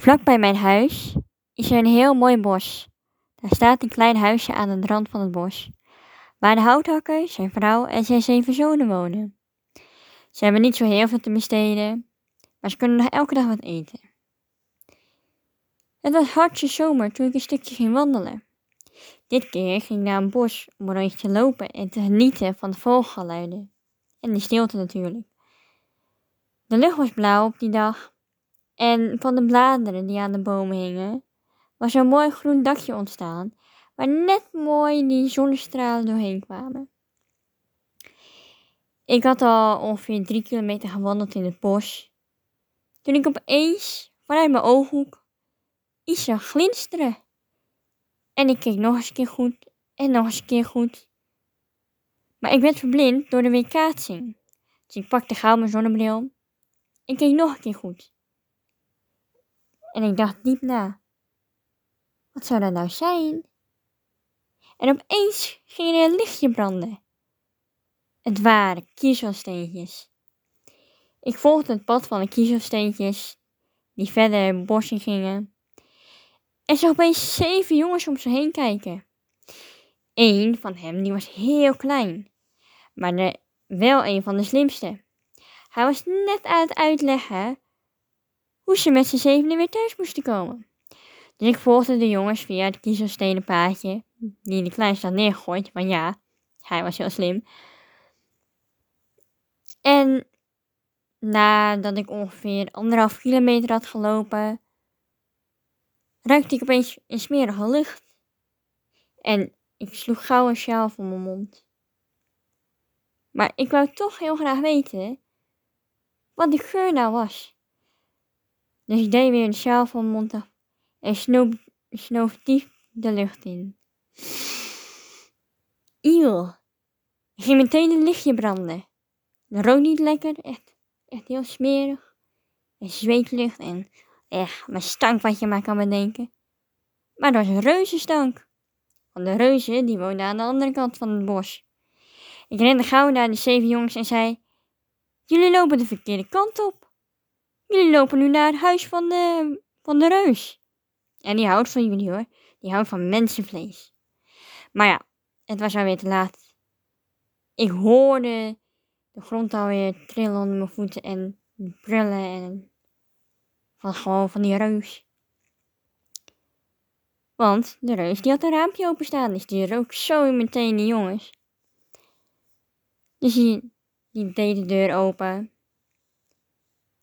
Vlak bij mijn huis is er een heel mooi bos. Daar staat een klein huisje aan de rand van het bos, waar de houthakker, zijn vrouw en zijn zeven zonen wonen. Ze hebben niet zo heel veel te besteden, maar ze kunnen nog elke dag wat eten. Het was hartje zomer toen ik een stukje ging wandelen. Dit keer ging ik naar een bos om een rondje te lopen en te genieten van de vogelgeluiden. En de stilte natuurlijk. De lucht was blauw op die dag en van de bladeren die aan de bomen hingen, was een mooi groen dakje ontstaan, waar net mooi die zonnestralen doorheen kwamen. Ik had al ongeveer drie kilometer gewandeld in het bos, toen ik opeens vanuit mijn ooghoek iets zag glinsteren. En ik keek nog eens een keer goed en nog eens een keer goed. Maar ik werd verblind door de weerkaatsing. Dus ik pakte gauw mijn zonnebril en keek nog een keer goed. En ik dacht diep na. Wat zou dat nou zijn? En opeens ging er een lichtje branden. Het waren kiezelsteentjes. Ik volgde het pad van de kiezelsteentjes die verder in gingen. En zag opeens zeven jongens om ze heen kijken. Eén van hem die was heel klein, maar wel een van de slimste. Hij was net aan het uitleggen hoe ze met z'n zevenen weer thuis moesten komen. Dus ik volgde de jongens via het kiezelstenen paadje, die de kleinste had neergegooid, want ja, hij was heel slim. En nadat ik ongeveer anderhalf kilometer had gelopen, ruikte ik opeens een smerige lucht. En ik sloeg gauw een sjaal voor mijn mond. Maar ik wou toch heel graag weten wat die geur nou was. Dus deed weer een sjaal van mond af en snoof, snoof diep de lucht in. Iel. Ik ging meteen een lichtje branden. De rook niet lekker, echt, echt heel smerig. En zweetlucht en echt mijn stank wat je maar kan bedenken. Maar dat was een reuzenstank. Want de reuzen die woonden aan de andere kant van het bos. Ik rende gauw naar de zeven jongens en zei: Jullie lopen de verkeerde kant op. Jullie lopen nu naar het huis van de, van de reus. En die houdt van jullie hoor. Die houdt van mensenvlees. Maar ja, het was alweer te laat. Ik hoorde de grond alweer trillen onder mijn voeten en brullen en van gewoon van die reus. Want de reus die had een raampje openstaan, dus die rook zo meteen die jongens. Dus die, die deed de deur open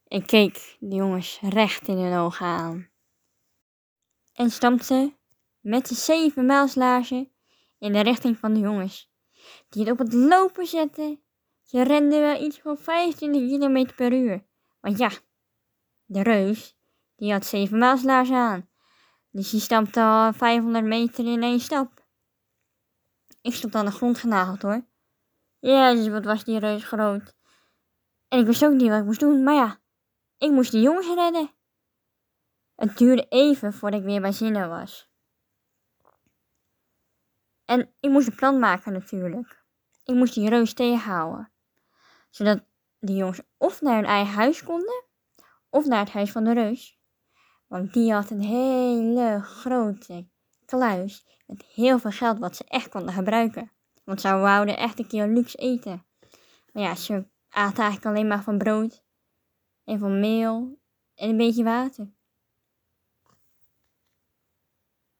en keek de jongens recht in hun ogen aan. En stampte met de zeven mijlslaarzen in de richting van de jongens, die het op het lopen zetten. Je rende wel iets van 25 km per uur. Want ja, de reus, die had zeven mijlslaarzen aan. Dus die stampte al 500 meter in één stap. Ik stond aan de grond genageld hoor. Jezus, wat was die reus groot. En ik wist ook niet wat ik moest doen, maar ja, ik moest de jongens redden. Het duurde even voordat ik weer bij zinnen was. En ik moest een plan maken natuurlijk. Ik moest die reus tegenhouden. Zodat de jongens of naar hun eigen huis konden, of naar het huis van de reus. Want die had een hele grote kluis met heel veel geld wat ze echt konden gebruiken. Want ze wouden echt een keer luxe eten. Maar ja, ze aten eigenlijk alleen maar van brood en van meel en een beetje water.